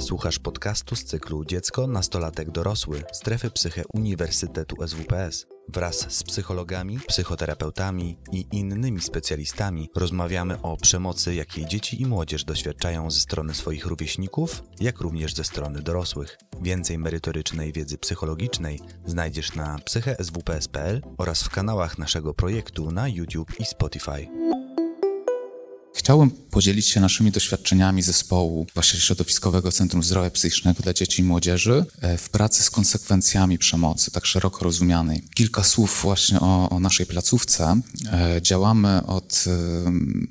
Słuchasz podcastu z cyklu Dziecko, Nastolatek, Dorosły Strefy Psyche Uniwersytetu SWPS. Wraz z psychologami, psychoterapeutami i innymi specjalistami rozmawiamy o przemocy, jakiej dzieci i młodzież doświadczają ze strony swoich rówieśników, jak również ze strony dorosłych. Więcej merytorycznej wiedzy psychologicznej znajdziesz na psycheswps.pl oraz w kanałach naszego projektu na YouTube i Spotify. Chciałbym podzielić się naszymi doświadczeniami zespołu właśnie Środowiskowego Centrum Zdrowia Psychicznego dla Dzieci i Młodzieży e, w pracy z konsekwencjami przemocy, tak szeroko rozumianej. Kilka słów właśnie o, o naszej placówce. E, działamy od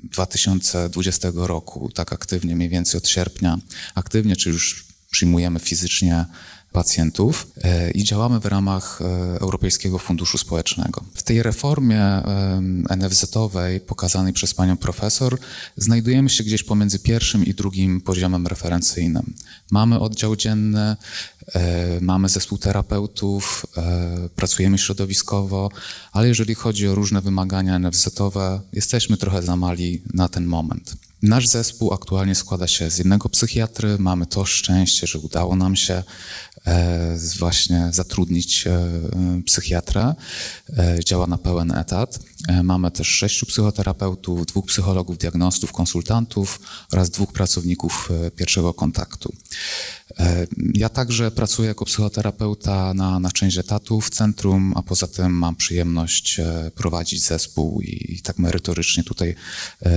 2020 roku, tak aktywnie, mniej więcej od sierpnia. Aktywnie, czy już przyjmujemy fizycznie pacjentów e, i działamy w ramach e, Europejskiego Funduszu Społecznego. W tej reformie NFZ-owej pokazanej przez panią profesor znajdujemy się gdzieś pomiędzy pierwszym i drugim poziomem referencyjnym. Mamy oddział dzienny, e, mamy zespół terapeutów, pracujemy środowiskowo, ale jeżeli chodzi o różne wymagania NFZ-owe, jesteśmy trochę za mali na ten moment. Nasz zespół aktualnie składa się z jednego psychiatry. Mamy to szczęście, że udało nam się e, właśnie zatrudnić e, psychiatrę. E, działa na pełen etat. Mamy też sześciu psychoterapeutów, dwóch psychologów, diagnostów, konsultantów oraz dwóch pracowników pierwszego kontaktu. Ja także pracuję jako psychoterapeuta na, na część etatu w centrum, a poza tym mam przyjemność prowadzić zespół i, i tak merytorycznie tutaj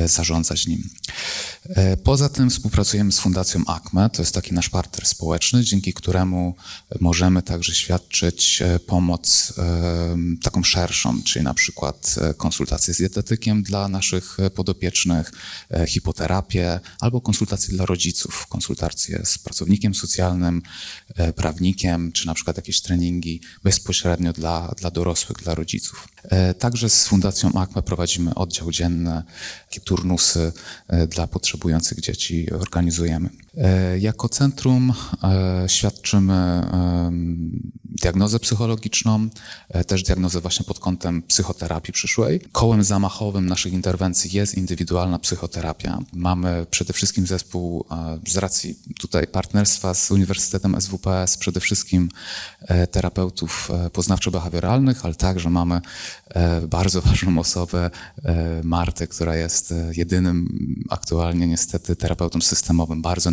zarządzać nim. E, poza tym współpracujemy z Fundacją ACME, to jest taki nasz partner społeczny, dzięki któremu możemy także świadczyć e, pomoc e, taką szerszą, czyli na przykład konsultacje z dietetykiem dla naszych podopiecznych, hipoterapię albo konsultacje dla rodziców, konsultacje z pracownikiem socjalnym, prawnikiem, czy na przykład jakieś treningi bezpośrednio dla, dla dorosłych, dla rodziców. Także z Fundacją ACME prowadzimy oddział dzienny, turnusy dla potrzebujących dzieci organizujemy. E, jako centrum e, świadczymy diagnozę psychologiczną, e, też diagnozę właśnie pod kątem psychoterapii przyszłej. Kołem zamachowym naszych interwencji jest indywidualna psychoterapia. Mamy przede wszystkim zespół z racji tutaj partnerstwa z Uniwersytetem SWPS, przede wszystkim terapeutów poznawczo-behawioralnych, ale także mamy bardzo ważną osobę, Martę, która jest jedynym aktualnie niestety terapeutą systemowym. Bardzo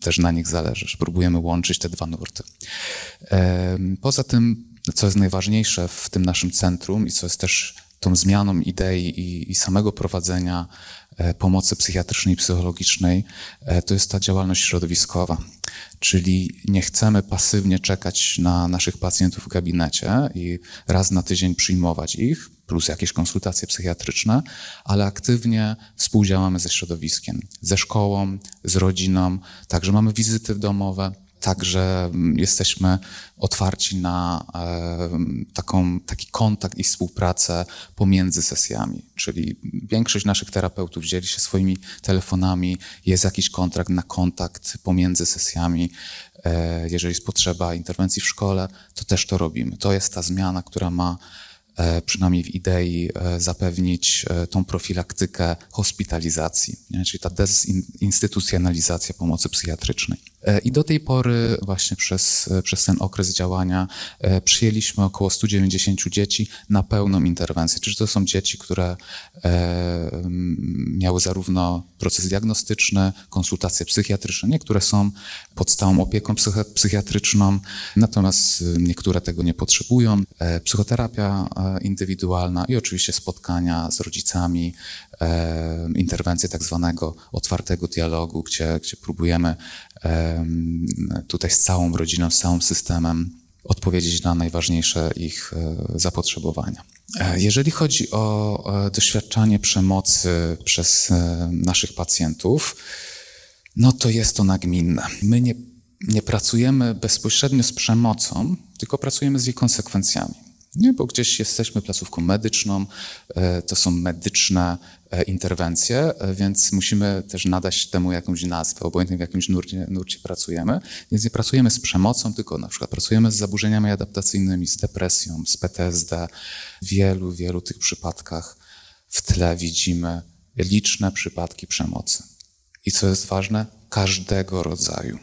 też na nich zależy. Próbujemy łączyć te dwa nurty. Poza tym, co jest najważniejsze w tym naszym centrum i co jest też tą zmianą idei i, i samego prowadzenia e, pomocy psychiatrycznej i psychologicznej, e, to jest ta działalność środowiskowa. Czyli nie chcemy pasywnie czekać na naszych pacjentów w gabinecie i raz na tydzień przyjmować ich, plus jakieś konsultacje psychiatryczne, ale aktywnie współdziałamy ze środowiskiem, ze szkołą, z rodziną, także mamy wizyty domowe, Także mm, jesteśmy otwarci na e, taką, taki kontakt i współpracę pomiędzy sesjami. Czyli większość naszych terapeutów dzieli się swoimi telefonami, jest jakiś kontrakt na kontakt pomiędzy sesjami. E, jeżeli jest potrzeba interwencji w szkole, to też to robimy. To jest ta zmiana, która ma przynajmniej w idei, e, zapewnić e, tą profilaktykę hospitalizacji, czyli ta dezinstytucjonalizacja pomocy psychiatrycznej. I do tej pory, właśnie przez, przez ten okres działania, przyjęliśmy około 190 dzieci na pełną interwencję. Czyli to są dzieci, które miały zarówno proces diagnostyczny, konsultacje psychiatryczne, niektóre są pod stałą opieką psychiatryczną, natomiast niektóre tego nie potrzebują. Psychoterapia indywidualna i oczywiście spotkania z rodzicami, e, interwencje tak zwanego otwartego dialogu, gdzie, gdzie próbujemy e, tutaj z całą rodziną, z całym systemem odpowiedzieć na najważniejsze ich e, zapotrzebowania. Jeżeli chodzi o doświadczanie przemocy przez naszych pacjentów, no to jest to nagminne. My nie, nie pracujemy bezpośrednio z przemocą, tylko pracujemy z jej konsekwencjami. Nie, bo gdzieś jesteśmy placówką medyczną, e, to są medyczne e, interwencje, e, więc musimy też nadać temu jakąś nazwę, obojętnie w jakimś nurcie, nurcie pracujemy. Więc nie pracujemy z przemocą, tylko na przykład pracujemy z zaburzeniami adaptacyjnymi, z depresją, z PTSD. W wielu, wielu tych przypadkach w tle widzimy liczne przypadki przemocy. I co jest ważne, każdego rodzaju.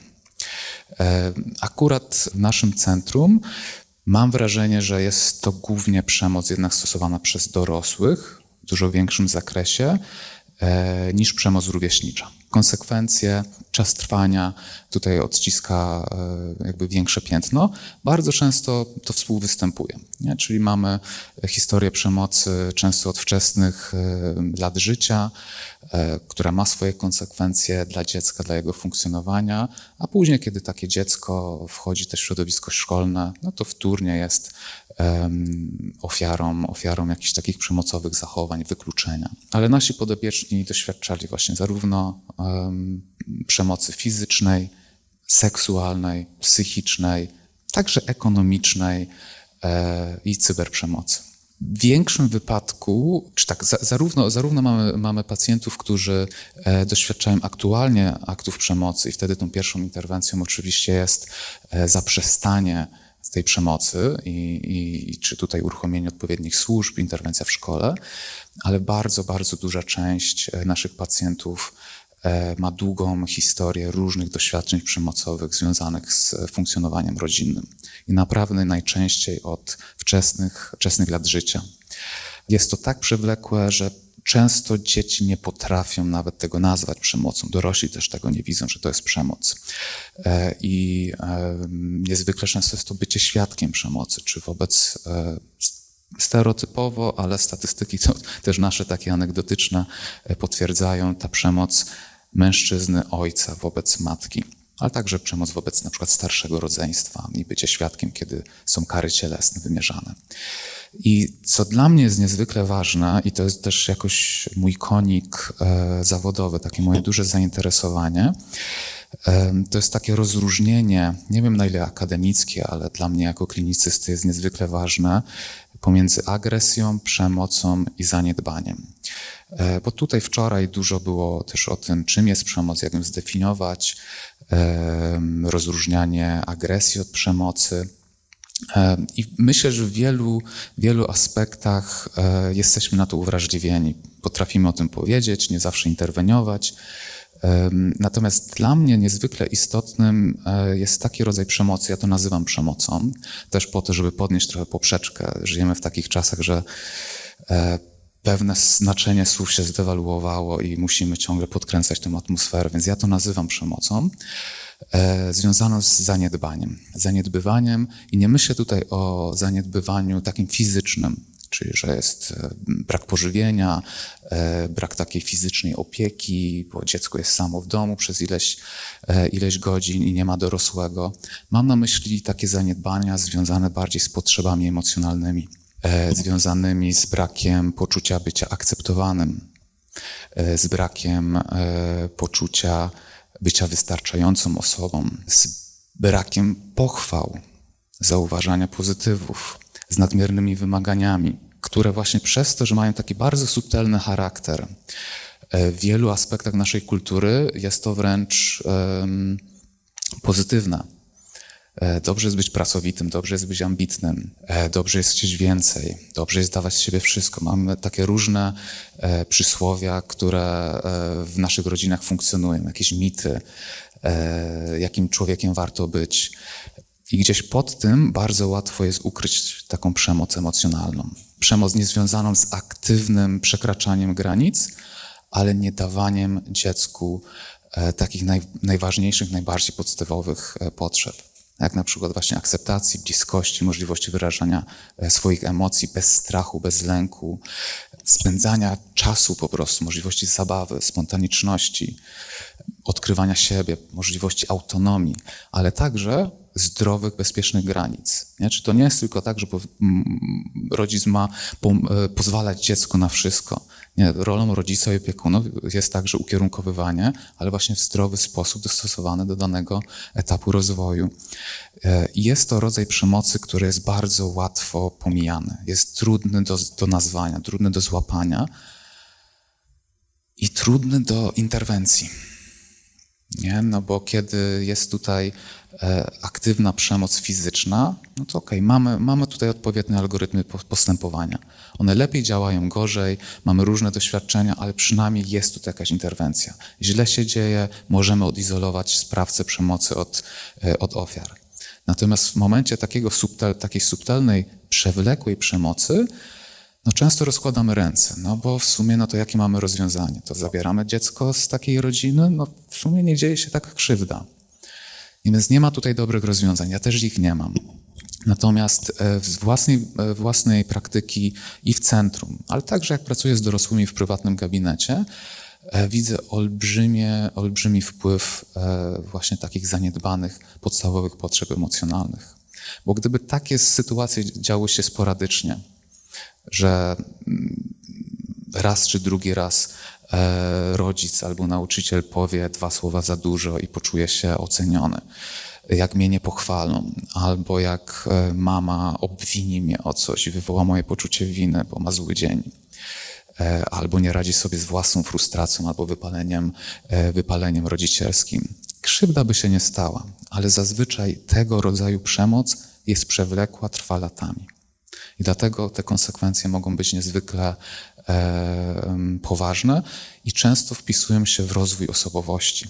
Akurat w naszym centrum mam wrażenie, że jest to głównie przemoc jednak stosowana przez dorosłych dużo większym zakresie niż przemoc rówieśnicza konsekwencje, czas trwania tutaj odciska e, jakby większe piętno. Bardzo często to współwystępuje, nie? czyli mamy historię przemocy często od wczesnych e, lat życia, e, która ma swoje konsekwencje dla dziecka, dla jego funkcjonowania, a później, kiedy takie dziecko wchodzi też w środowisko szkolne, no to wtórnie jest ofiarą, ofiarą jakichś takich przemocowych zachowań, wykluczenia. Ale nasi podobieczni doświadczali właśnie zarówno przemocy fizycznej, seksualnej, psychicznej, także ekonomicznej e, i cyberprzemocy. W większym wypadku, czy tak, zarówno, zarówno mamy, mamy pacjentów, którzy e, doświadczają aktualnie aktów przemocy, i wtedy tą pierwszą interwencją oczywiście jest e, zaprzestanie tej przemocy i, i, czy tutaj uruchomienie odpowiednich służb, interwencja w szkole, ale bardzo, bardzo duża część naszych pacjentów E, ma długą historię różnych doświadczeń przemocowych związanych z funkcjonowaniem rodzinnym. I naprawdę najczęściej od wczesnych, wczesnych lat życia. Jest to tak przewlekłe, że często dzieci nie potrafią nawet tego nazwać przemocą. Dorośli też tego nie widzą, że to jest przemoc. E, I niezwykle często jest to bycie świadkiem przemocy, czy wobec e, stereotypowo, ale statystyki to też nasze takie anegdotyczne potwierdzają, ta przemoc mężczyzny, ojca wobec matki, ale także przemoc wobec na przykład starszego rodzeństwa i bycie świadkiem, kiedy są kary cielesne wymierzane. I co dla mnie jest niezwykle ważne, i to jest też jakoś mój konik e, zawodowy, takie moje duże zainteresowanie, e, to jest takie rozróżnienie, nie wiem na ile akademickie, ale dla mnie jako klinicysty jest niezwykle ważne, pomiędzy agresją, przemocą i zaniedbaniem. E, bo tutaj wczoraj dużo było też o tym, czym jest przemoc, jak ją zdefiniować, e, rozróżnianie agresji od przemocy. E, I myślę, że w wielu, wielu aspektach jesteśmy na to uwrażliwieni. Potrafimy o tym powiedzieć, nie zawsze interweniować. Natomiast dla mnie niezwykle istotnym jest taki rodzaj przemocy, ja to nazywam przemocą, też po to, żeby podnieść trochę poprzeczkę. Żyjemy w takich czasach, że pewne znaczenie słów się zdewaluowało i musimy ciągle podkręcać tę atmosferę, więc ja to nazywam przemocą, e, związaną z zaniedbaniem. Zaniedbywaniem i nie myślę tutaj o zaniedbywaniu takim fizycznym, czyli że jest e, brak pożywienia, e, brak takiej fizycznej opieki, bo dziecko jest samo w domu przez ileś, e, ileś godzin i nie ma dorosłego. Mam na myśli takie zaniedbania związane bardziej z potrzebami emocjonalnymi związanymi z brakiem poczucia bycia akceptowanym, e, z brakiem e, poczucia bycia wystarczającą osobą, z brakiem pochwał, zauważania pozytywów, z nadmiernymi wymaganiami, które właśnie przez to, że mają taki bardzo subtelny charakter, w wielu aspektach naszej kultury jest to wręcz um, pozytywne. E, dobrze jest być pracowitym, dobrze jest być ambitnym, e, dobrze jest chcieć więcej, dobrze jest dawać z siebie wszystko. Mamy takie różne e, przysłowia, które w naszych rodzinach funkcjonują, jakieś mity, jakim człowiekiem warto być. I gdzieś pod tym bardzo łatwo jest ukryć taką przemoc emocjonalną. Przemoc niezwiązaną z aktywnym przekraczaniem granic, ale nie dawaniem dziecku takich naj, najważniejszych, najbardziej podstawowych potrzeb jak na przykład właśnie akceptacji, bliskości, możliwości wyrażania e, swoich emocji bez strachu, bez lęku, spędzania czasu po prostu, możliwości zabawy, spontaniczności, odkrywania siebie, możliwości autonomii, ale także zdrowych, bezpiecznych granic. Nie? Czy to nie jest tylko tak, że rodzic ma e, pozwalać dziecku na wszystko. Nie, rolą rodzica i opiekunów jest także ukierunkowywanie, ale właśnie w zdrowy sposób dostosowane do danego etapu rozwoju. E, jest to rodzaj przemocy, który jest bardzo łatwo pomijany. Jest trudny do, do nazwania, trudny do złapania i trudny do interwencji. Nie? No bo kiedy jest tutaj aktywna przemoc fizyczna, no to okej, okay, mamy, mamy tutaj odpowiednie algorytmy postępowania. One lepiej działają, gorzej, mamy różne doświadczenia, ale przynajmniej jest tutaj jakaś interwencja. Źle się dzieje, możemy odizolować sprawcę przemocy od, e, od ofiar. Natomiast w momencie takiego subtel, takiej subtelnej, przewlekłej przemocy, no często rozkładamy ręce, no bo w sumie no to jakie mamy rozwiązanie? To zabieramy dziecko z takiej rodziny? No w sumie nie dzieje się taka krzywda. Więc nie ma tutaj dobrych rozwiązań, ja też ich nie mam. Natomiast e, z własnej, e, własnej praktyki i w centrum, ale także jak pracuję z dorosłymi w prywatnym gabinecie, e, widzę olbrzymie, olbrzymi wpływ właśnie takich zaniedbanych podstawowych potrzeb emocjonalnych. Bo gdyby takie sytuacje działy się sporadycznie, że mm, raz czy drugi raz e, rodzic albo nauczyciel powie dwa słowa za dużo i poczuje się oceniony. Jak mnie nie pochwalą, albo jak e, mama obwini mnie o coś i wywoła moje poczucie winy, bo ma zły dzień e, albo nie radzi sobie z własną frustracją albo wypaleniem, wypaleniem rodzicielskim. Krzywda by się nie stała, ale zazwyczaj tego rodzaju przemoc jest przewlekła, trwa latami. I dlatego te konsekwencje mogą być niezwykle e, poważne i często wpisują się w rozwój osobowości.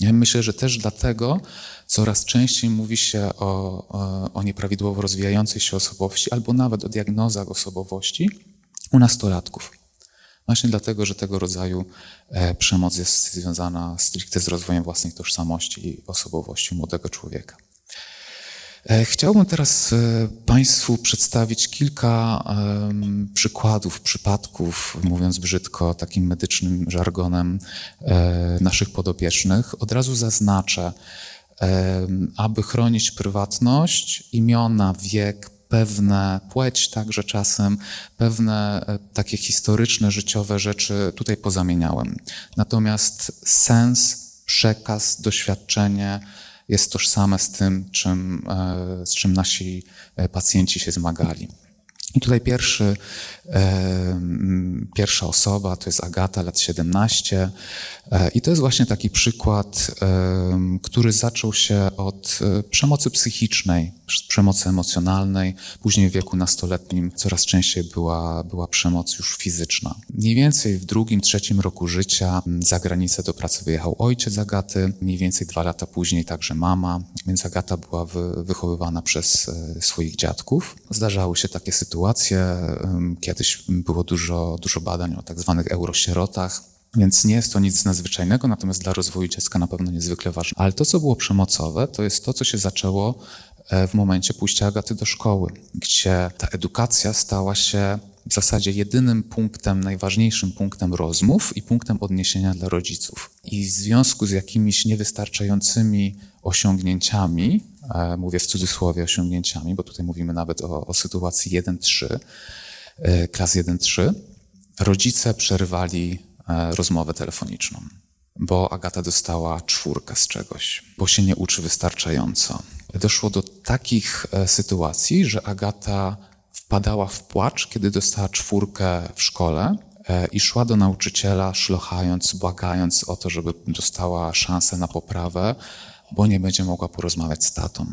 Ja myślę, że też dlatego coraz częściej mówi się o, o, nieprawidłowo rozwijającej się osobowości albo nawet o diagnozach osobowości u nastolatków. Właśnie dlatego, że tego rodzaju e, przemoc jest związana stricte z rozwojem własnej tożsamości i osobowości młodego człowieka. E, chciałbym teraz e, Państwu przedstawić kilka przykładów, przypadków, mówiąc brzydko, takim medycznym żargonem e, naszych podopiecznych. Od razu zaznaczę, aby chronić prywatność, imiona, wiek, pewne płeć także czasem, pewne takie historyczne, życiowe rzeczy tutaj pozamieniałem. Natomiast sens, przekaz, doświadczenie, jest tożsame z tym, czym, e, z czym nasi e, pacjenci się zmagali. I tutaj pierwszy, e, pierwsza osoba to jest Agata, lat 17. E, I to jest właśnie taki przykład, e, który zaczął się od e, przemocy psychicznej, przemocy emocjonalnej. Później w wieku nastoletnim coraz częściej była, była przemoc już fizyczna. Mniej więcej w drugim, trzecim roku życia za granicę do pracy wyjechał ojciec Agaty. Mniej więcej dwa lata później także mama, więc Agata była wychowywana przez swoich dziadków. Zdarzały się takie sytuacje, sytuację. Kiedyś było dużo, dużo badań o tak zwanych eurosierotach, więc nie jest to nic nadzwyczajnego, natomiast dla rozwoju dziecka na pewno niezwykle ważne. Ale to, co było przemocowe, to jest to, co się zaczęło e, w momencie pójścia Agaty do szkoły, gdzie ta edukacja stała się w zasadzie jedynym punktem, najważniejszym punktem rozmów i punktem odniesienia dla rodziców. I w związku z jakimiś niewystarczającymi osiągnięciami, mówię w cudzysłowie osiągnięciami, bo tutaj mówimy nawet o, o sytuacji 1-3, e, klas 1-3, rodzice przerwali e, rozmowę telefoniczną, bo Agata dostała czwórkę z czegoś, bo się nie uczy wystarczająco. Doszło do takich sytuacji, że Agata wpadała w płacz, kiedy dostała czwórkę w szkole i szła do nauczyciela, szlochając, błagając o to, żeby dostała szansę na poprawę, bo nie będzie mogła porozmawiać z tatą.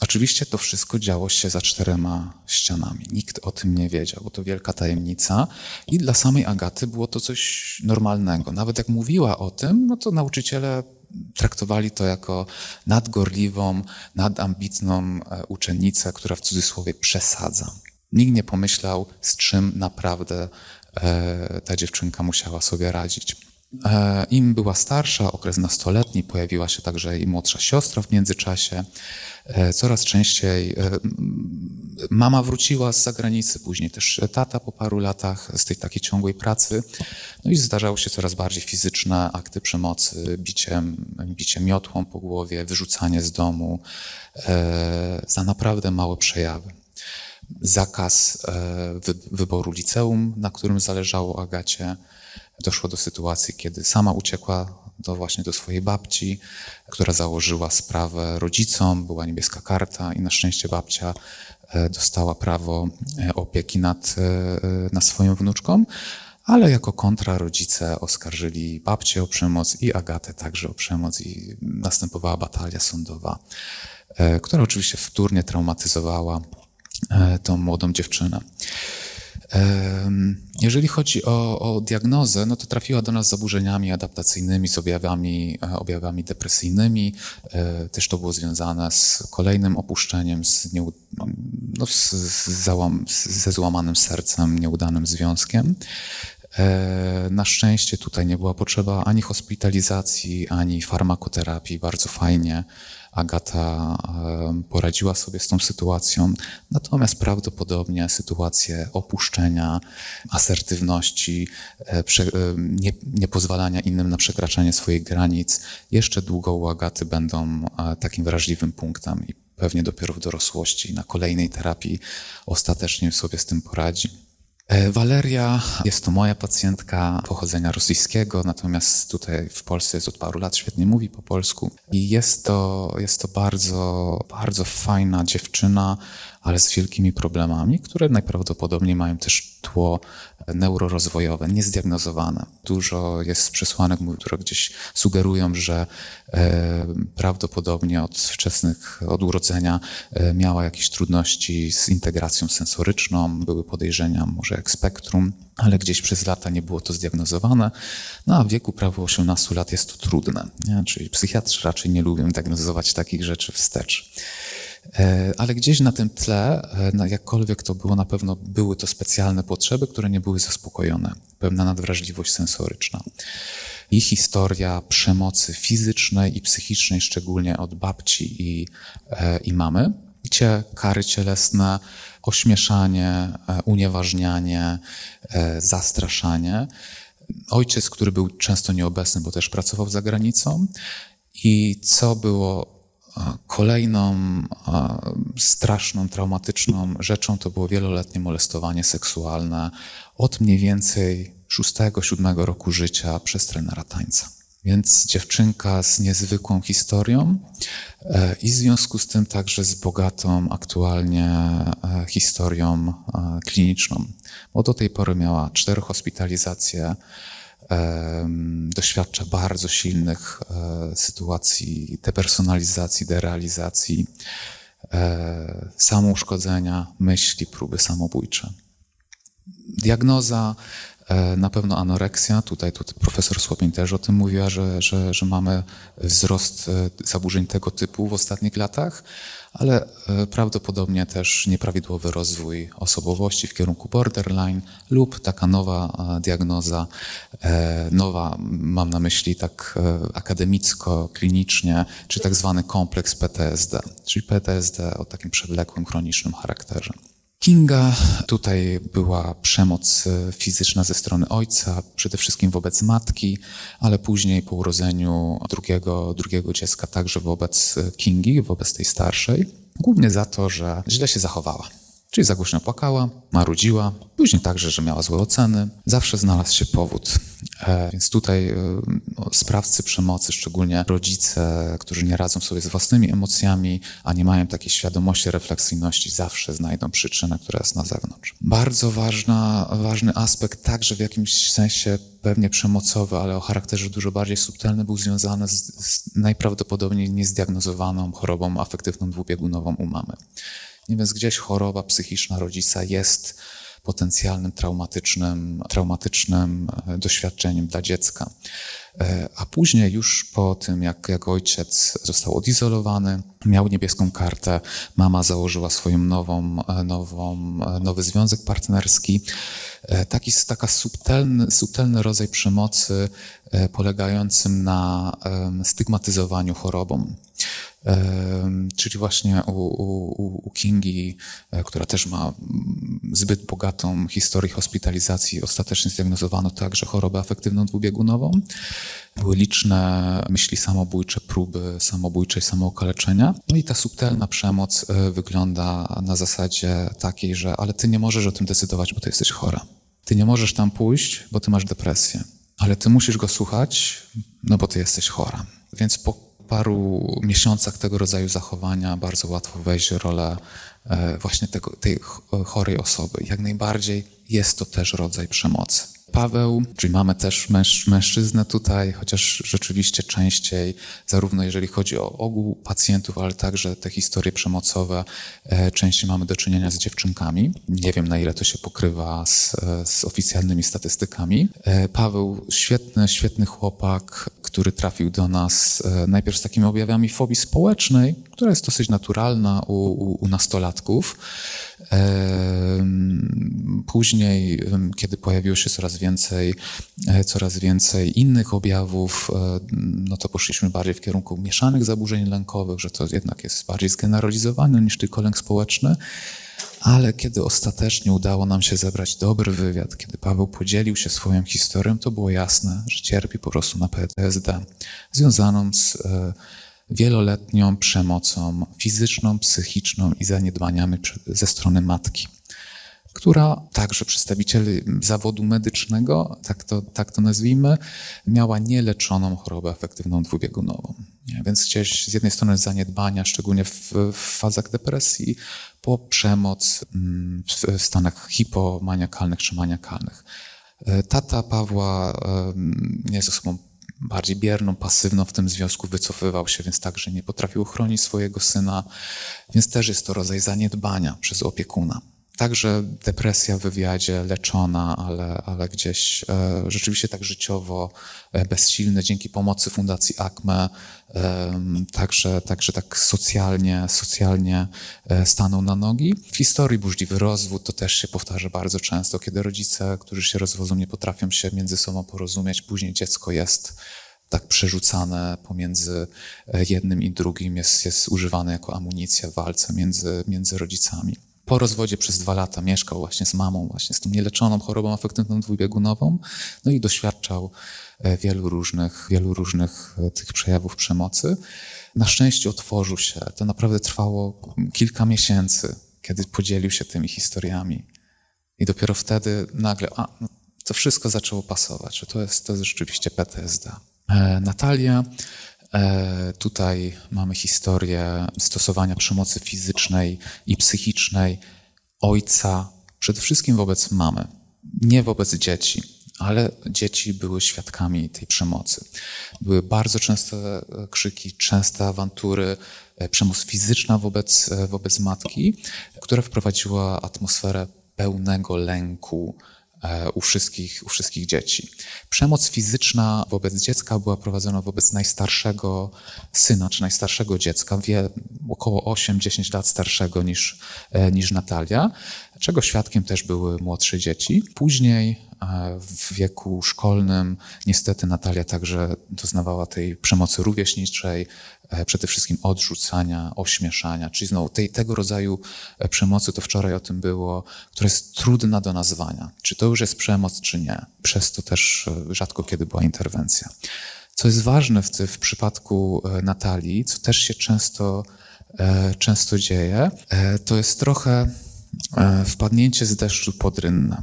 Oczywiście to wszystko działo się za czterema ścianami. Nikt o tym nie wiedział, bo to wielka tajemnica. I dla samej Agaty było to coś normalnego. Nawet jak mówiła o tym, no to nauczyciele traktowali to jako nadgorliwą, nadambitną e, uczennicę, która w cudzysłowie przesadza. Nikt nie pomyślał, z czym naprawdę e, ta dziewczynka musiała sobie radzić. E, Im była starsza, okres nastoletni, pojawiła się także i młodsza siostra w międzyczasie. E, coraz częściej e, mama wróciła z zagranicy, później też tata po paru latach z tej takiej ciągłej pracy. No i zdarzały się coraz bardziej fizyczne akty przemocy, bicie, bicie miotłą po głowie, wyrzucanie z domu za naprawdę małe przejawy zakaz wyboru liceum, na którym zależało Agacie, doszło do sytuacji, kiedy sama uciekła do właśnie do swojej babci, która założyła sprawę rodzicom, była niebieska karta i na szczęście babcia e, dostała prawo e, opieki nad, e, nad swoją wnuczką. ale jako kontra rodzice oskarżyli babcię o przemoc i Agatę także o przemoc i następowała batalia sądowa, która oczywiście wtórnie traumatyzowała tą młodą dziewczynę. Jeżeli chodzi o, o, diagnozę, no to trafiła do nas z zaburzeniami adaptacyjnymi, z objawami, e, objawami depresyjnymi. E, też to było związane z kolejnym opuszczeniem, z, no, z, z załam, ze złamanym sercem, nieudanym związkiem. E, na szczęście tutaj nie była potrzeba ani hospitalizacji, ani farmakoterapii. Bardzo fajnie Agata poradziła sobie z tą sytuacją, natomiast prawdopodobnie sytuację opuszczenia, asertywności, e, niepozwalania innym na przekraczanie swoich granic jeszcze długo u Agaty będą takim wrażliwym punktem i pewnie dopiero w dorosłości na kolejnej terapii ostatecznie sobie z tym poradzi. Waleria jest to moja pacjentka pochodzenia rosyjskiego, natomiast tutaj w Polsce jest od paru lat, świetnie mówi po polsku. I jest to, jest to bardzo, bardzo fajna dziewczyna, ale z wielkimi problemami, które najprawdopodobniej mają też tło neurorozwojowe, niezdiagnozowane. Dużo jest przesłanek, które gdzieś sugerują, że e, prawdopodobnie od wczesnych, od urodzenia e, miała jakieś trudności z integracją sensoryczną, były podejrzenia może jak spektrum, ale gdzieś przez lata nie było to zdiagnozowane. No a w wieku prawie 18 lat jest to trudne, nie? czyli psychiatrzy raczej nie lubią diagnozować takich rzeczy wstecz. E, ale gdzieś na tym tle, e, jakkolwiek to było, na pewno były to specjalne potrzeby, które nie były zaspokojone. Pewna nadwrażliwość sensoryczna. I historia przemocy fizycznej i psychicznej, szczególnie od babci i, e, i mamy, gdzie kary cielesne, ośmieszanie, unieważnianie, zastraszanie. Ojciec, który był często nieobecny, bo też pracował za granicą. I co było Kolejną straszną, traumatyczną rzeczą to było wieloletnie molestowanie seksualne od mniej więcej 6-7 roku życia przez trenera tańca. Więc dziewczynka z niezwykłą historią e, i w związku z tym także z bogatą aktualnie e, historią e, kliniczną. Bo do tej pory miała cztery hospitalizacje, doświadcza bardzo silnych e, sytuacji depersonalizacji, derealizacji, e, samouszkodzenia, myśli, próby samobójcze. Diagnoza na pewno anoreksja. Tutaj, tutaj profesor Słopień też o tym mówiła, że, że, że mamy wzrost zaburzeń tego typu w ostatnich latach ale e, prawdopodobnie też nieprawidłowy rozwój osobowości w kierunku borderline lub taka nowa e, diagnoza, e, nowa, mam na myśli tak akademicko, klinicznie, czy tak zwany kompleks PTSD, czyli PTSD o takim przewlekłym, chronicznym charakterze. Kinga, tutaj była przemoc e, fizyczna ze strony ojca, przede wszystkim wobec matki, ale później po urodzeniu drugiego, drugiego dziecka także wobec e, Kingi, wobec tej starszej. Głównie za to, że źle się zachowała. Czyli za głośno płakała, marudziła, później także, że miała złe oceny. Zawsze znalazł się powód. E, więc tutaj e, no, sprawcy przemocy, szczególnie rodzice, którzy nie radzą sobie z własnymi emocjami, a nie mają takiej świadomości, refleksyjności, zawsze znajdą przyczynę, która jest na zewnątrz. Bardzo ważna, ważny aspekt, także w jakimś sensie pewnie przemocowy, ale o charakterze dużo bardziej subtelny, był związany z, z najprawdopodobniej niezdiagnozowaną chorobą afektywną dwubiegunową u mamy. Nie więc gdzieś choroba psychiczna rodzica jest potencjalnym traumatycznym, traumatycznym e, doświadczeniem dla dziecka. E, a później, już po tym, jak, jak ojciec został odizolowany, miał niebieską kartę, mama założyła swoją nową, e, nową, nowy związek partnerski. Taki, taka subtelny, subtelny rodzaj przemocy polegającym na stygmatyzowaniu chorobą czyli właśnie u, u, u Kingi, e, która też ma zbyt bogatą historię hospitalizacji, ostatecznie zdiagnozowano także chorobę afektywną dwubiegunową. Były liczne myśli samobójcze, próby samobójczej samookaleczenia. No i ta subtelna przemoc e, wygląda na zasadzie takiej, że ale ty nie możesz o tym decydować, bo ty jesteś chora. Ty nie możesz tam pójść, bo ty masz depresję. Ale ty musisz go słuchać, no bo ty jesteś chora. Więc po paru miesiącach tego rodzaju zachowania bardzo łatwo wejść w rolę e, właśnie tego, tej chorej osoby. Jak najbardziej jest to też rodzaj przemocy. Paweł, czyli mamy też męż, mężczyznę tutaj, chociaż rzeczywiście częściej, zarówno jeżeli chodzi o ogół pacjentów, ale także te historie przemocowe, e, częściej mamy do czynienia z dziewczynkami. Nie wiem, na ile to się pokrywa z, z oficjalnymi statystykami. E, Paweł, świetny, świetny chłopak, który trafił do nas e, najpierw z takimi objawami fobii społecznej, która jest dosyć naturalna u, u, u nastolatków. Później, kiedy pojawiło się coraz więcej, e, coraz więcej innych objawów, e, no to poszliśmy bardziej w kierunku mieszanych zaburzeń lękowych, że to jednak jest bardziej zgeneralizowane niż tylko lęk społeczny. Ale kiedy ostatecznie udało nam się zebrać dobry wywiad, kiedy Paweł podzielił się swoją historią, to było jasne, że cierpi po prostu na PTSD związaną z e, wieloletnią przemocą fizyczną, psychiczną i zaniedbaniami ze strony matki, która także przedstawiciel zawodu medycznego, tak to, tak to nazwijmy, miała nieleczoną chorobę afektywną dwubiegunową. Więc gdzieś z jednej strony zaniedbania, szczególnie w, w fazach depresji, po przemoc mm, w stanach hipomaniakalnych czy maniakalnych. E, tata Pawła jest osobą bardziej bierną, pasywną w tym związku, wycofywał się, więc także nie potrafił chronić swojego syna, więc też jest to rodzaj zaniedbania przez opiekuna. Także depresja w wywiadzie leczona, ale, ale gdzieś e, rzeczywiście tak życiowo e, bezsilny dzięki pomocy Fundacji ACME, e, także, także tak socjalnie, socjalnie e, stanął na nogi. W historii burzliwy rozwód to też się powtarza bardzo często, kiedy rodzice, którzy się rozwodzą, nie potrafią się między sobą porozumieć, później dziecko jest tak przerzucane pomiędzy e, jednym i drugim, jest, jest używane jako amunicja w walce między, między rodzicami. Po rozwodzie przez dwa lata mieszkał właśnie z mamą, właśnie z tą nieleczoną chorobą afektywną dwubiegunową, no i doświadczał e, wielu różnych, wielu różnych e, tych przejawów przemocy. Na szczęście otworzył się. To naprawdę trwało kilka miesięcy, kiedy podzielił się tymi historiami. I dopiero wtedy nagle, a, no, to wszystko zaczęło pasować, że to jest, to jest rzeczywiście PTSD. E, Natalia. E, tutaj mamy historię stosowania przemocy fizycznej i psychicznej ojca, przede wszystkim wobec mamy, nie wobec dzieci, ale dzieci były świadkami tej przemocy. Były bardzo częste krzyki, częste awantury, e, przemoc fizyczna wobec, wobec matki, która wprowadziła atmosferę pełnego lęku, E, u wszystkich, u wszystkich dzieci. Przemoc fizyczna wobec dziecka była prowadzona wobec najstarszego syna, czy najstarszego dziecka, wie około 8-10 lat starszego niż, e, niż Natalia, czego świadkiem też były młodsze dzieci. Później e, w wieku szkolnym niestety Natalia także doznawała tej przemocy rówieśniczej, E, przede wszystkim odrzucania, ośmieszania, czyli znowu tej, tego rodzaju e, przemocy, to wczoraj o tym było, która jest trudna do nazwania. Czy to już jest przemoc, czy nie. Przez to też rzadko kiedy była interwencja. Co jest ważne w, w przypadku Natalii, co też się często, często dzieje, to jest trochę wpadnięcie z deszczu pod rynnę.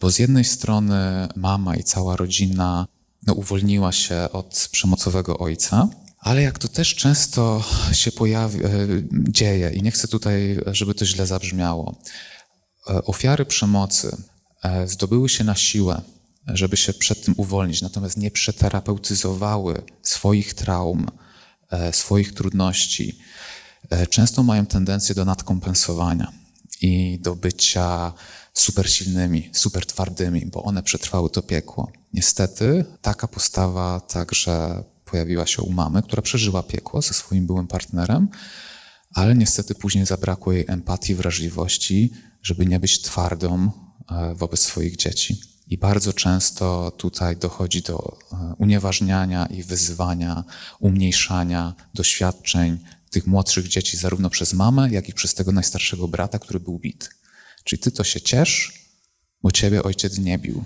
Bo z jednej strony mama i cała rodzina no, uwolniła się od przemocowego ojca, ale jak to też często się pojawi, e, dzieje, i nie chcę tutaj, żeby to źle zabrzmiało, e, ofiary przemocy e, zdobyły się na siłę, żeby się przed tym uwolnić, natomiast nie przeterapeutyzowały swoich traum, swoich trudności, często mają tendencję do nadkompensowania i do bycia super silnymi, super twardymi, bo one przetrwały to piekło. Niestety taka postawa także pojawiła się u mamy, która przeżyła piekło ze swoim byłym partnerem, ale niestety później zabrakło jej empatii, wrażliwości, żeby nie być twardą e, wobec swoich dzieci. I bardzo często tutaj dochodzi do e, unieważniania i wyzywania, umniejszania doświadczeń tych młodszych dzieci, zarówno przez mamę, jak i przez tego najstarszego brata, który był bit. Czyli ty to się ciesz, bo ciebie ojciec nie bił.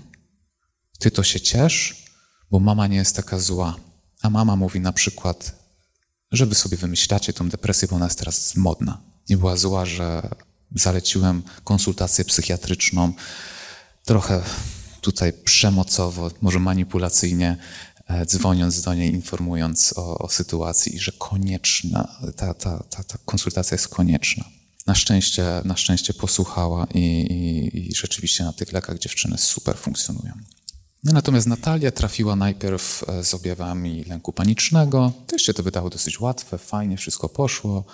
Ty to się ciesz, bo mama nie jest taka zła. A mama mówi na przykład, że wy sobie wymyślacie tą depresję, bo ona jest teraz modna. Nie była zła, że zaleciłem konsultację psychiatryczną, trochę tutaj przemocowo, może manipulacyjnie, dzwoniąc do niej, informując o, o sytuacji i że konieczna, ta, ta, ta, ta konsultacja jest konieczna. Na szczęście, na szczęście posłuchała i, i, i rzeczywiście na tych lekach dziewczyny super funkcjonują. Natomiast Natalia trafiła najpierw e, z objawami lęku panicznego. Też się to wydało dosyć łatwe, fajnie, wszystko poszło,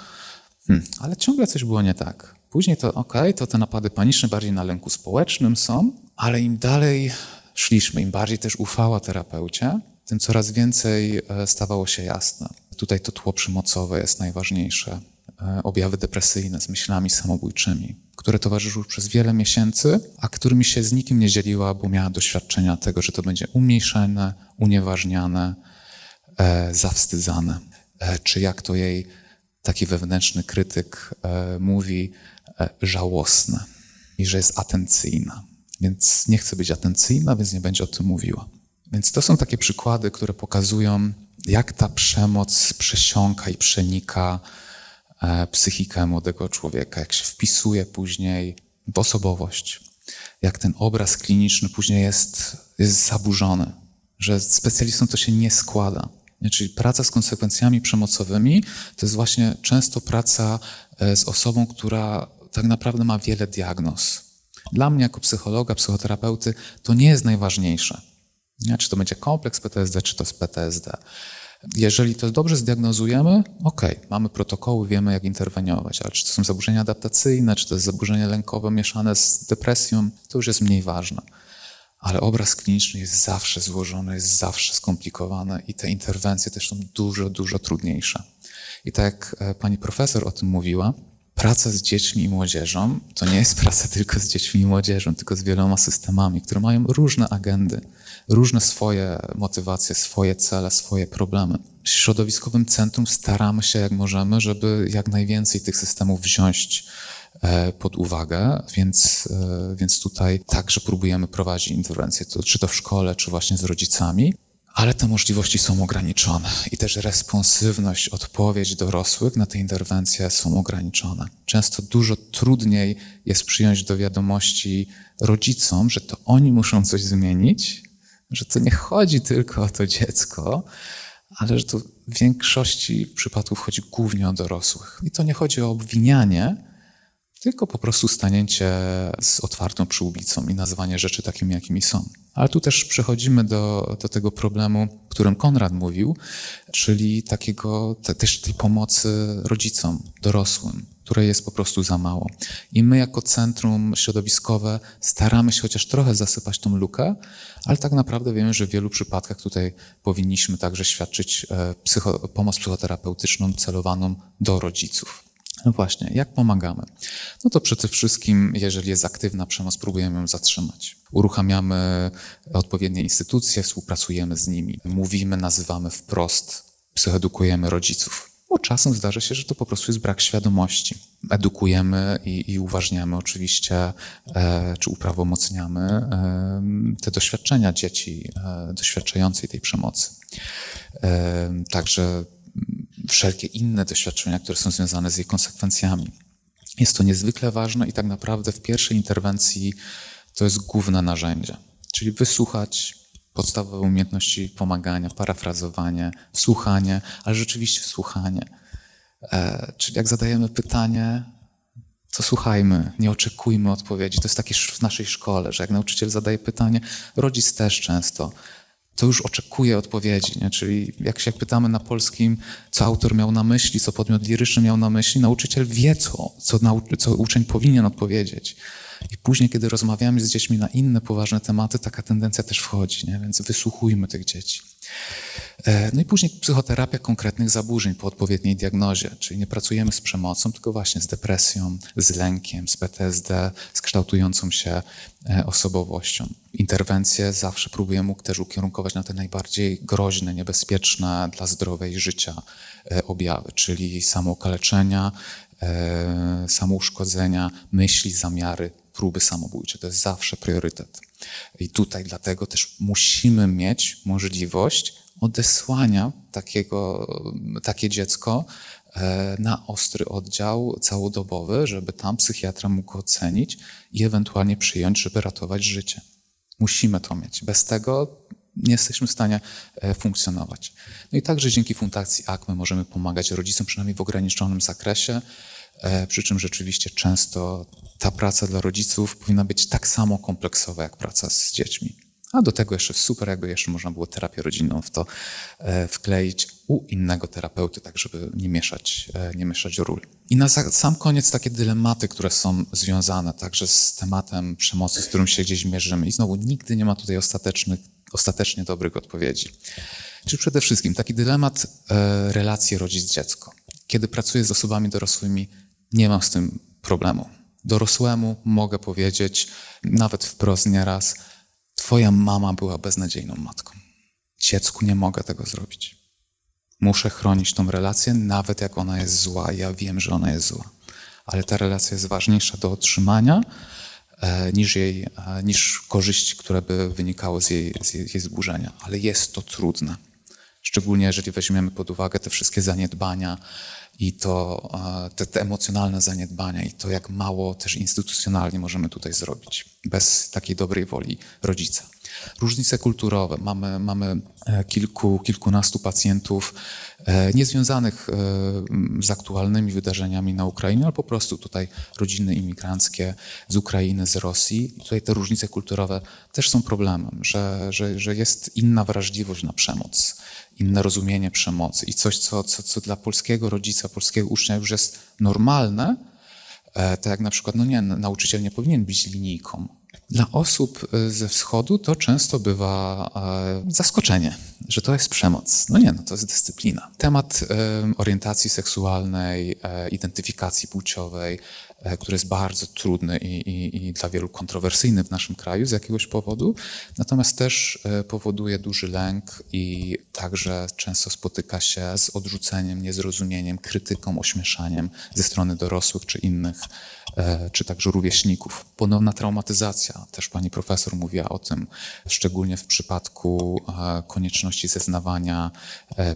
hmm, ale ciągle coś było nie tak. Później to ok, to te napady paniczne bardziej na lęku społecznym są, ale im dalej szliśmy, im bardziej też ufała terapeucie, tym coraz więcej e, stawało się jasne. Tutaj to tło przymocowe jest najważniejsze. E, objawy depresyjne z myślami samobójczymi, które towarzyszyły przez wiele miesięcy, a którymi się z nikim nie dzieliła, bo miała doświadczenia tego, że to będzie umniejszane, unieważniane, e, zawstydzane. E, czy jak to jej taki wewnętrzny krytyk e, mówi, e, żałosne i że jest atencyjna. Więc nie chce być atencyjna, więc nie będzie o tym mówiła. Więc to są takie przykłady, które pokazują, jak ta przemoc przesiąka i przenika E, psychikę młodego człowieka, jak się wpisuje później w osobowość, jak ten obraz kliniczny później jest, jest zaburzony, że specjalistom to się nie składa. Czyli praca z konsekwencjami przemocowymi to jest właśnie często praca e, z osobą, która tak naprawdę ma wiele diagnoz. Dla mnie, jako psychologa, psychoterapeuty, to nie jest najważniejsze. Nie? Czy to będzie kompleks PTSD, czy to jest PTSD. Jeżeli to dobrze zdiagnozujemy, ok, mamy protokoły, wiemy jak interweniować, ale czy to są zaburzenia adaptacyjne, czy to jest zaburzenie lękowe mieszane z depresją, to już jest mniej ważne. Ale obraz kliniczny jest zawsze złożony, jest zawsze skomplikowany i te interwencje też są dużo, dużo trudniejsze. I tak jak e, pani profesor o tym mówiła, praca z dziećmi i młodzieżą to nie jest praca tylko z dziećmi i młodzieżą, tylko z wieloma systemami, które mają różne agendy różne swoje motywacje, swoje cele, swoje problemy. W środowiskowym centrum staramy się jak możemy, żeby jak najwięcej tych systemów wziąć e, pod uwagę, więc, e, więc tutaj także próbujemy prowadzić interwencje, czy to w szkole, czy właśnie z rodzicami. Ale te możliwości są ograniczone i też responsywność, odpowiedź dorosłych na te interwencje są ograniczone. Często dużo trudniej jest przyjąć do wiadomości rodzicom, że to oni muszą coś zmienić, że to nie chodzi tylko o to dziecko, ale że to w większości przypadków chodzi głównie o dorosłych. I to nie chodzi o obwinianie, tylko po prostu stanięcie z otwartą przyłbicą i nazywanie rzeczy takimi, jakimi są. Ale tu też przechodzimy do, do tego problemu, o którym Konrad mówił, czyli takiego, te, też tej pomocy rodzicom, dorosłym, której jest po prostu za mało. I my jako centrum środowiskowe staramy się chociaż trochę zasypać tą lukę, ale tak naprawdę wiemy, że w wielu przypadkach tutaj powinniśmy także świadczyć e, psycho, pomoc psychoterapeutyczną celowaną do rodziców. No właśnie, jak pomagamy? No to przede wszystkim, jeżeli jest aktywna przemoc, próbujemy ją zatrzymać. Uruchamiamy odpowiednie instytucje, współpracujemy z nimi, mówimy, nazywamy wprost, psychoedukujemy rodziców. Bo czasem zdarza się, że to po prostu jest brak świadomości. Edukujemy i, i uważniamy oczywiście, e, czy uprawomocniamy e, te doświadczenia dzieci e, doświadczającej tej przemocy. E, także wszelkie inne doświadczenia, które są związane z jej konsekwencjami. Jest to niezwykle ważne i tak naprawdę w pierwszej interwencji to jest główne narzędzie. Czyli wysłuchać, podstawowe umiejętności pomagania, parafrazowanie, słuchanie, ale rzeczywiście słuchanie. E, czyli jak zadajemy pytanie, to słuchajmy, nie oczekujmy odpowiedzi. To jest takie w naszej szkole, że jak nauczyciel zadaje pytanie, rodzic też często to już oczekuje odpowiedzi. Nie? Czyli jak się pytamy na polskim, co autor miał na myśli, co podmiot liryczny miał na myśli, nauczyciel wie, co, co, co uczeń powinien odpowiedzieć. I później, kiedy rozmawiamy z dziećmi na inne poważne tematy, taka tendencja też wchodzi, nie? więc wysłuchujmy tych dzieci. E, no i później psychoterapia konkretnych zaburzeń po odpowiedniej diagnozie, czyli nie pracujemy z przemocą, tylko właśnie z depresją, z lękiem, z PTSD, z kształtującą się e, osobowością. Interwencje zawsze próbujemy też ukierunkować na te najbardziej groźne, niebezpieczne dla zdrowia i życia e, objawy, czyli samookaleczenia, samouszkodzenia, myśli, zamiary, próby samobójcze. To jest zawsze priorytet. I tutaj dlatego też musimy mieć możliwość odesłania takiego, takie dziecko e, na ostry oddział całodobowy, żeby tam psychiatra mógł ocenić i ewentualnie przyjąć, żeby ratować życie. Musimy to mieć. Bez tego nie jesteśmy w stanie e, funkcjonować. No i także dzięki Fundacji AKME możemy pomagać rodzicom, przynajmniej w ograniczonym zakresie, przy czym rzeczywiście często ta praca dla rodziców powinna być tak samo kompleksowa jak praca z dziećmi. A do tego jeszcze super, jakby jeszcze można było terapię rodzinną w to e, wkleić u innego terapeuty, tak żeby nie mieszać, e, nie mieszać ról. I na sam koniec takie dylematy, które są związane także z tematem przemocy, z którym się gdzieś mierzymy. I znowu nigdy nie ma tutaj ostatecznych, ostatecznie dobrych odpowiedzi. Czyli przede wszystkim taki dylemat e, relacji rodzic-dziecko. Kiedy pracuję z osobami dorosłymi, nie mam z tym problemu. Dorosłemu mogę powiedzieć, nawet wprost nieraz, Twoja mama była beznadziejną matką. Dziecku nie mogę tego zrobić. Muszę chronić tą relację, nawet jak ona jest zła. Ja wiem, że ona jest zła. Ale ta relacja jest ważniejsza do otrzymania e, niż, jej, e, niż korzyści, które by wynikały z jej, z jej, jej zburzenia. Ale jest to trudne. Szczególnie jeżeli weźmiemy pod uwagę te wszystkie zaniedbania i to, e, te, te, emocjonalne zaniedbania i to, jak mało też instytucjonalnie możemy tutaj zrobić bez takiej dobrej woli rodzica. Różnice kulturowe. Mamy, mamy e, kilku, kilkunastu pacjentów e, niezwiązanych z aktualnymi wydarzeniami na Ukrainie, ale po prostu tutaj rodziny imigranckie z Ukrainy, z Rosji. I tutaj te różnice kulturowe też są problemem, że, że, że jest inna wrażliwość na przemoc inne rozumienie przemocy i coś, co, co, co dla polskiego rodzica, polskiego ucznia już jest normalne, e, tak jak na przykład, no nie, nauczyciel nie powinien być linijką. Dla osób e, ze wschodu to często bywa e, zaskoczenie, że to jest przemoc. No nie, no to jest dyscyplina. Temat orientacji seksualnej, identyfikacji płciowej, E, który jest bardzo trudny i, i, i, dla wielu kontrowersyjny w naszym kraju z jakiegoś powodu, natomiast też e, powoduje duży lęk i także często spotyka się z odrzuceniem, niezrozumieniem, krytyką, ośmieszaniem ze strony dorosłych czy innych, e, czy także rówieśników. Ponowna traumatyzacja, też pani profesor mówiła o tym, szczególnie w przypadku konieczności zeznawania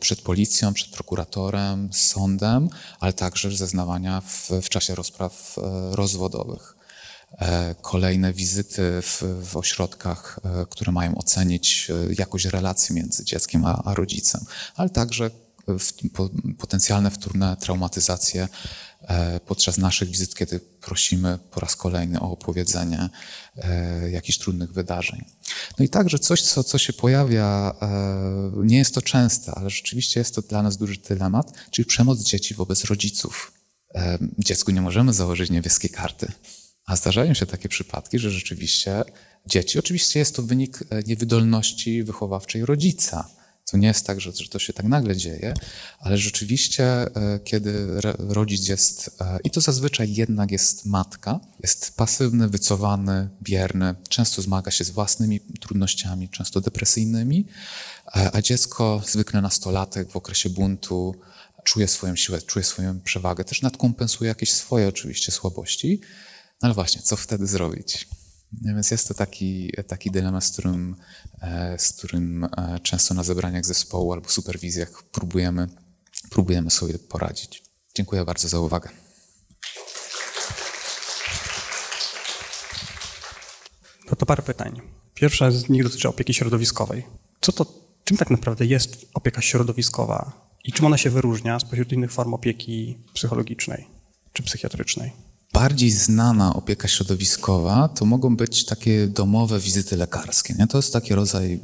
przed policją, przed prokuratorem, sądem, ale także zeznawania w, w czasie rozpraw E, rozwodowych. E, kolejne wizyty w, w ośrodkach, e, które mają ocenić jakość relacji między dzieckiem a, a rodzicem, ale także w, po, potencjalne wtórne traumatyzacje podczas naszych wizyt, kiedy prosimy po raz kolejny o opowiedzenie jakichś trudnych wydarzeń. No i także coś, co, co się pojawia, nie jest to częste, ale rzeczywiście jest to dla nas duży dylemat, czyli przemoc dzieci wobec rodziców dziecku nie możemy założyć niebieskiej karty. A zdarzają się takie przypadki, że rzeczywiście dzieci, oczywiście jest to wynik e, niewydolności wychowawczej rodzica. To nie jest tak, że, to się tak nagle dzieje, ale rzeczywiście, e, kiedy rodzic jest, e, i to zazwyczaj jednak jest matka, jest pasywny, wycofany, bierny, często zmaga się z własnymi trudnościami, często depresyjnymi, a dziecko, zwykle nastolatek w okresie buntu, czuje swoją siłę, czuje swoją przewagę, też nadkompensuje jakieś swoje oczywiście słabości. No ale właśnie, co wtedy zrobić? No więc jest to taki, taki dylemat, z którym, e, z którym e, często na zebraniach zespołu albo superwizjach próbujemy, próbujemy sobie poradzić. Dziękuję bardzo za uwagę. No to parę pytań. Pierwsza z nich dotyczy opieki środowiskowej. Co to, czym tak naprawdę jest opieka środowiskowa? I czym ona się wyróżnia spośród innych form opieki psychologicznej czy psychiatrycznej? Bardziej znana opieka środowiskowa to mogą być takie domowe wizyty lekarskie. Nie? To jest taki rodzaj e,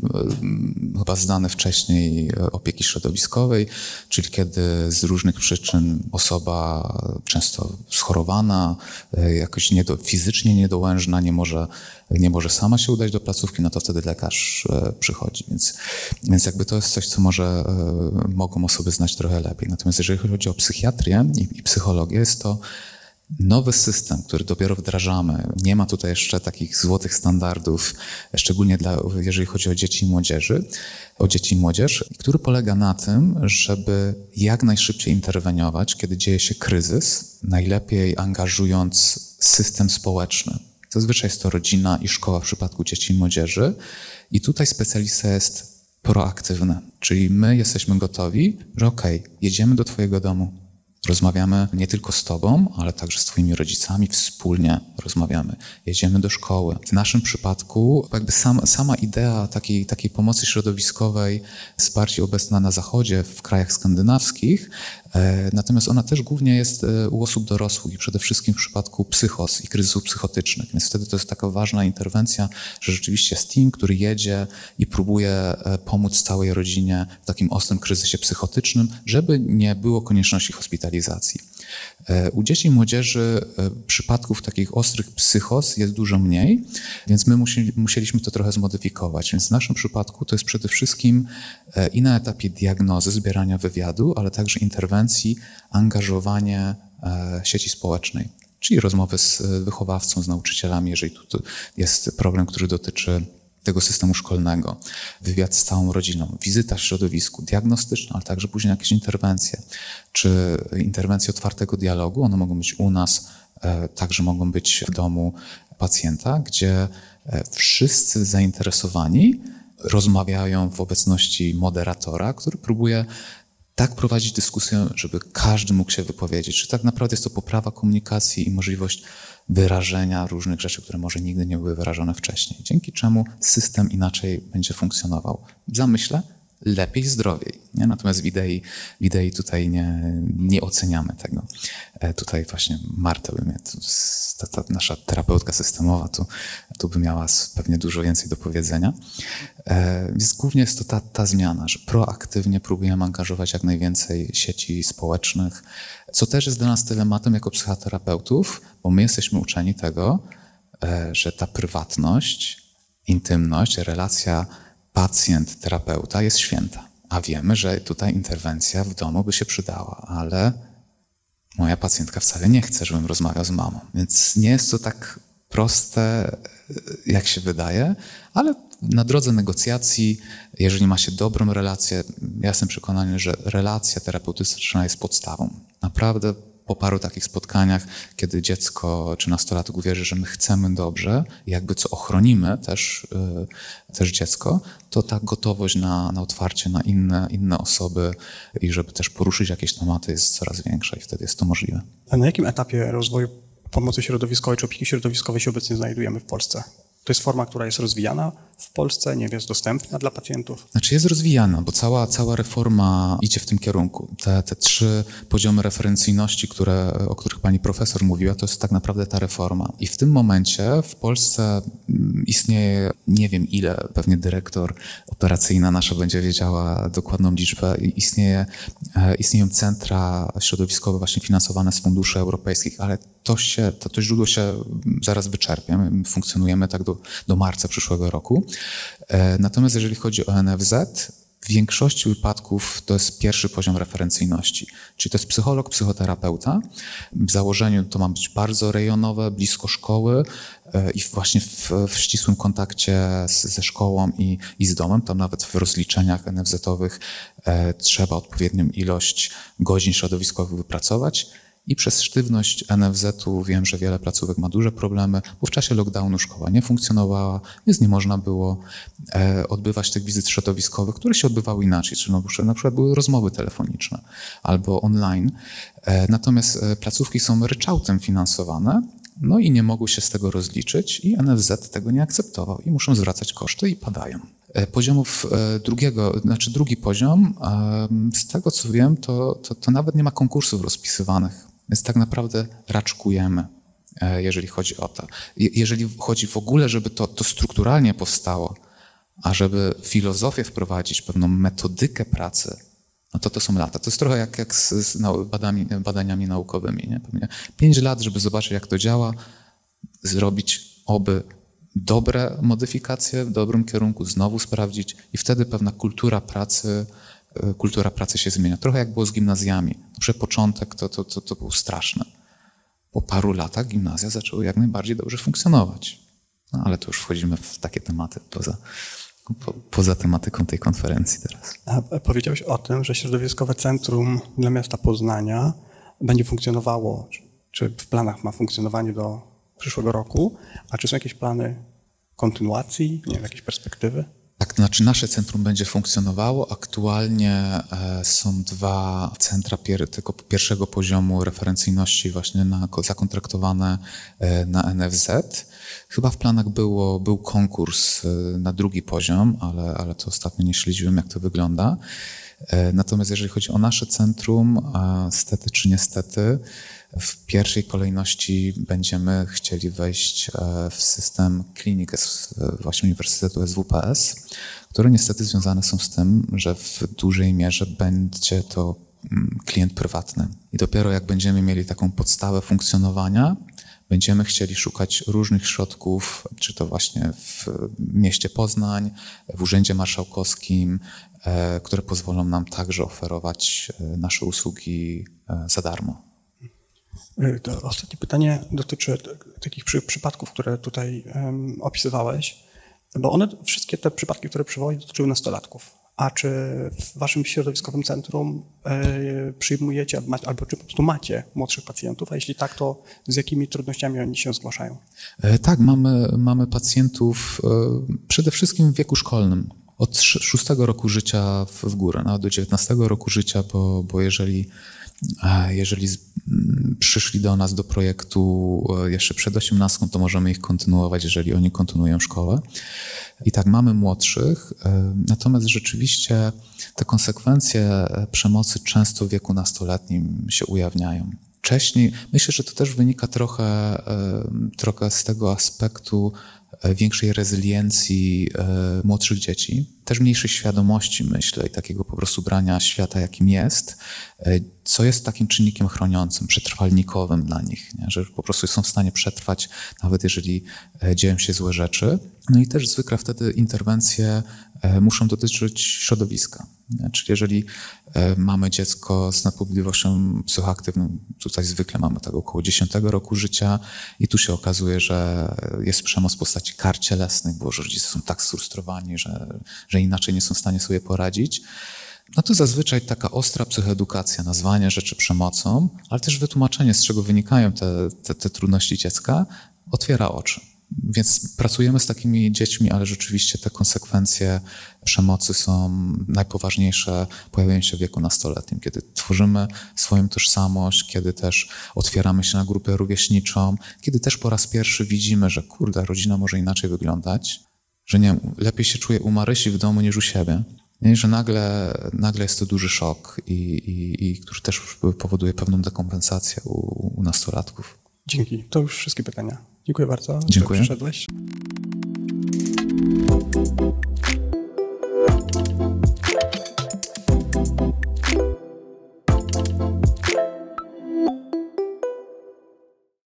chyba znany wcześniej e, opieki środowiskowej, czyli kiedy z różnych przyczyn osoba często schorowana, e, jakoś niedo, fizycznie niedołężna nie może, nie może sama się udać do placówki, no to wtedy lekarz przychodzi. Więc, więc jakby to jest coś, co może mogą osoby znać trochę lepiej. Natomiast jeżeli chodzi o psychiatrię i, i psychologię, jest to nowy system, który dopiero wdrażamy. Nie ma tutaj jeszcze takich złotych standardów, szczególnie dla, jeżeli chodzi o dzieci i młodzieży, o dzieci i młodzież, który polega na tym, żeby jak najszybciej interweniować, kiedy dzieje się kryzys, najlepiej angażując system społeczny. Zazwyczaj jest to rodzina i szkoła w przypadku dzieci i młodzieży. I tutaj specjalista jest proaktywny, czyli my jesteśmy gotowi, że okej, okay, jedziemy do Twojego domu, Rozmawiamy nie tylko z Tobą, ale także z Twoimi rodzicami, wspólnie rozmawiamy. Jedziemy do szkoły. W naszym przypadku, jakby sam, sama idea takiej, takiej pomocy środowiskowej jest bardziej obecna na Zachodzie, w krajach skandynawskich, natomiast ona też głównie jest e, u osób dorosłych i przede wszystkim w przypadku psychos i kryzysów psychotycznych. Więc wtedy to jest taka ważna interwencja, że rzeczywiście jest team, który jedzie i próbuje e, pomóc całej rodzinie w takim ostrym kryzysie psychotycznym, żeby nie było konieczności hospitalizacji. U dzieci i młodzieży przypadków takich ostrych psychos jest dużo mniej, więc my musieliśmy to trochę zmodyfikować. Więc w naszym przypadku to jest przede wszystkim i na etapie diagnozy, zbierania wywiadu, ale także interwencji, angażowanie e, sieci społecznej, czyli rozmowy z e, wychowawcą, z nauczycielami, jeżeli tu jest problem, który dotyczy tego systemu szkolnego, wywiad z całą rodziną, wizyta w środowisku, diagnostyczna, ale także później jakieś interwencje, czy interwencje otwartego dialogu, one mogą być u nas, e, także mogą być w domu pacjenta, gdzie wszyscy zainteresowani rozmawiają w obecności moderatora, który próbuje tak prowadzić dyskusję, żeby każdy mógł się wypowiedzieć. Czy tak naprawdę jest to poprawa komunikacji i możliwość wyrażenia różnych rzeczy, które może nigdy nie były wyrażone wcześniej. Dzięki czemu system inaczej będzie funkcjonował. W zamyśle lepiej, zdrowiej. Nie? Natomiast w idei, w idei tutaj nie, nie oceniamy tego. E, tutaj właśnie Marta by mnie, ta, ta nasza terapeutka systemowa, tu, tu by miała pewnie dużo więcej do powiedzenia. E, więc głównie jest to ta, ta zmiana, że proaktywnie próbujemy angażować jak najwięcej sieci społecznych, co też jest dla nas dylematem jako psychoterapeutów, bo my jesteśmy uczeni tego, e, że ta prywatność, intymność, relacja pacjent-terapeuta jest święta. A wiemy, że tutaj interwencja w domu by się przydała, ale moja pacjentka wcale nie chce, żebym rozmawiał z mamą. Więc nie jest to tak proste, jak się wydaje, ale na drodze negocjacji, jeżeli ma się dobrą relację, ja jestem przekonany, że relacja terapeutyczna jest podstawą. Naprawdę po paru takich spotkaniach, kiedy dziecko czy nastolatek uwierzy, że my chcemy dobrze, jakby co ochronimy też, yy, też dziecko, to ta gotowość na, na otwarcie na inne, inne osoby i żeby też poruszyć jakieś tematy jest coraz większa i wtedy jest to możliwe. A na jakim etapie rozwoju pomocy środowiskowej czy opieki środowiskowej się obecnie znajdujemy w Polsce? To jest forma, która jest rozwijana w Polsce, nie jest dostępna dla pacjentów? Znaczy jest rozwijana, bo cała, cała reforma idzie w tym kierunku. Te, te trzy poziomy referencyjności, które, o których pani profesor mówiła, to jest tak naprawdę ta reforma. I w tym momencie w Polsce mm, istnieje, nie wiem ile, pewnie dyrektor operacyjna nasza będzie wiedziała dokładną liczbę, istnieje, e, istnieją centra środowiskowe właśnie finansowane z funduszy europejskich, ale to, się, to, to źródło się zaraz wyczerpie. My funkcjonujemy tak do, do marca przyszłego roku. E, natomiast jeżeli chodzi o NFZ, w większości wypadków to jest pierwszy poziom referencyjności, czyli to jest psycholog, psychoterapeuta. W założeniu to ma być bardzo rejonowe, blisko szkoły e, i właśnie w, w ścisłym kontakcie z, ze szkołą i, i z domem. Tam nawet w rozliczeniach NFZ-owych e, trzeba odpowiednią ilość godzin środowiskowych wypracować. I przez sztywność NFZ-u wiem, że wiele placówek ma duże problemy, bo w czasie lockdownu szkoła nie funkcjonowała, więc nie można było e, odbywać tych wizyt środowiskowych, które się odbywały inaczej, czyli na przykład były rozmowy telefoniczne albo online. E, natomiast e, placówki są ryczałtem finansowane, no i nie mogły się z tego rozliczyć i NFZ tego nie akceptował i muszą zwracać koszty i padają. Poziomów drugiego, znaczy drugi poziom, z tego co wiem, to, to, to nawet nie ma konkursów rozpisywanych więc tak naprawdę raczkujemy, e, jeżeli chodzi o to. Jeżeli chodzi w ogóle, żeby to, to strukturalnie powstało, a żeby filozofię wprowadzić, pewną metodykę pracy, no to to są lata. To jest trochę jak, jak z, z badaniami, badaniami naukowymi. Nie? Pewnie pięć lat, żeby zobaczyć, jak to działa, zrobić oby dobre modyfikacje w dobrym kierunku, znowu sprawdzić i wtedy pewna kultura pracy kultura pracy się zmienia. Trochę jak było z gimnazjami. Przy początek to, to, to, to był straszne. Po paru latach gimnazja zaczęły jak najbardziej dobrze funkcjonować. No, ale to już wchodzimy w takie tematy poza, po, poza tematyką tej konferencji teraz. A powiedziałeś o tym, że Środowiskowe Centrum dla Miasta Poznania będzie funkcjonowało, czy w planach ma funkcjonowanie do przyszłego roku, a czy są jakieś plany kontynuacji, nie wiem, jakieś perspektywy? Tak, to znaczy nasze centrum będzie funkcjonowało. Aktualnie e, są dwa centra tego pierwszego poziomu referencyjności właśnie na, zakontraktowane e, na NFZ. Chyba w planach było, był konkurs e, na drugi poziom, ale, ale to ostatnio nie śledziłem, jak to wygląda. Natomiast jeżeli chodzi o nasze centrum, stety czy niestety, w pierwszej kolejności będziemy chcieli wejść e, w system klinik właśnie Uniwersytetu SWPS, które niestety związane są z tym, że w dużej mierze będzie to mm, klient prywatny. I dopiero jak będziemy mieli taką podstawę funkcjonowania, będziemy chcieli szukać różnych środków, czy to właśnie w mieście Poznań, w Urzędzie Marszałkowskim, e, które pozwolą nam także oferować e, nasze usługi za darmo. Y, to ostatnie pytanie dotyczy takich przy, przypadków, które tutaj um, opisywałeś, bo one, wszystkie te przypadki, które przywołałeś, dotyczyły nastolatków. A czy w waszym środowiskowym centrum y, przyjmujecie albo czy po prostu macie młodszych pacjentów, a jeśli tak, to z jakimi trudnościami oni się zgłaszają? E, tak, mamy, mamy pacjentów e, przede wszystkim w wieku szkolnym. Od szóstego roku życia w górę, nawet do 19 roku życia, bo, bo jeżeli jeżeli przyszli do nas do projektu e, jeszcze przed 18, to możemy ich kontynuować, jeżeli oni kontynuują szkołę. I tak mamy młodszych, e, natomiast rzeczywiście te konsekwencje e, przemocy często w wieku nastoletnim się ujawniają. Wcześniej, myślę, że to też wynika trochę, trochę z tego aspektu większej rezyliencji młodszych dzieci, też mniejszej świadomości, myślę, i takiego po prostu brania świata, jakim jest co jest takim czynnikiem chroniącym, przetrwalnikowym dla nich, nie? że po prostu są w stanie przetrwać, nawet jeżeli e, dzieją się złe rzeczy. No i też zwykle wtedy interwencje e, muszą dotyczyć środowiska. Czyli jeżeli e, mamy dziecko z nadpobudliwością psychoaktywną, tutaj zwykle mamy tak około 10 roku życia i tu się okazuje, że jest przemoc w postaci kar cielesnych, bo rodzice są tak sfrustrowani, że, że inaczej nie są w stanie sobie poradzić, no to zazwyczaj taka ostra psychoedukacja, nazwanie rzeczy przemocą, ale też wytłumaczenie, z czego wynikają te, te, te trudności dziecka, otwiera oczy. Więc pracujemy z takimi dziećmi, ale rzeczywiście te konsekwencje przemocy są najpoważniejsze, pojawiają się w wieku nastoletnim, kiedy tworzymy swoją tożsamość, kiedy też otwieramy się na grupę rówieśniczą, kiedy też po raz pierwszy widzimy, że kurde, rodzina może inaczej wyglądać, że nie, lepiej się czuje u Marysi w domu niż u siebie. I że nagle, nagle jest to duży szok, i, i, i który też powoduje pewną dekompensację u, u nastolatków. Dzięki. To już wszystkie pytania. Dziękuję bardzo, Dziękuję. że przyszedłeś.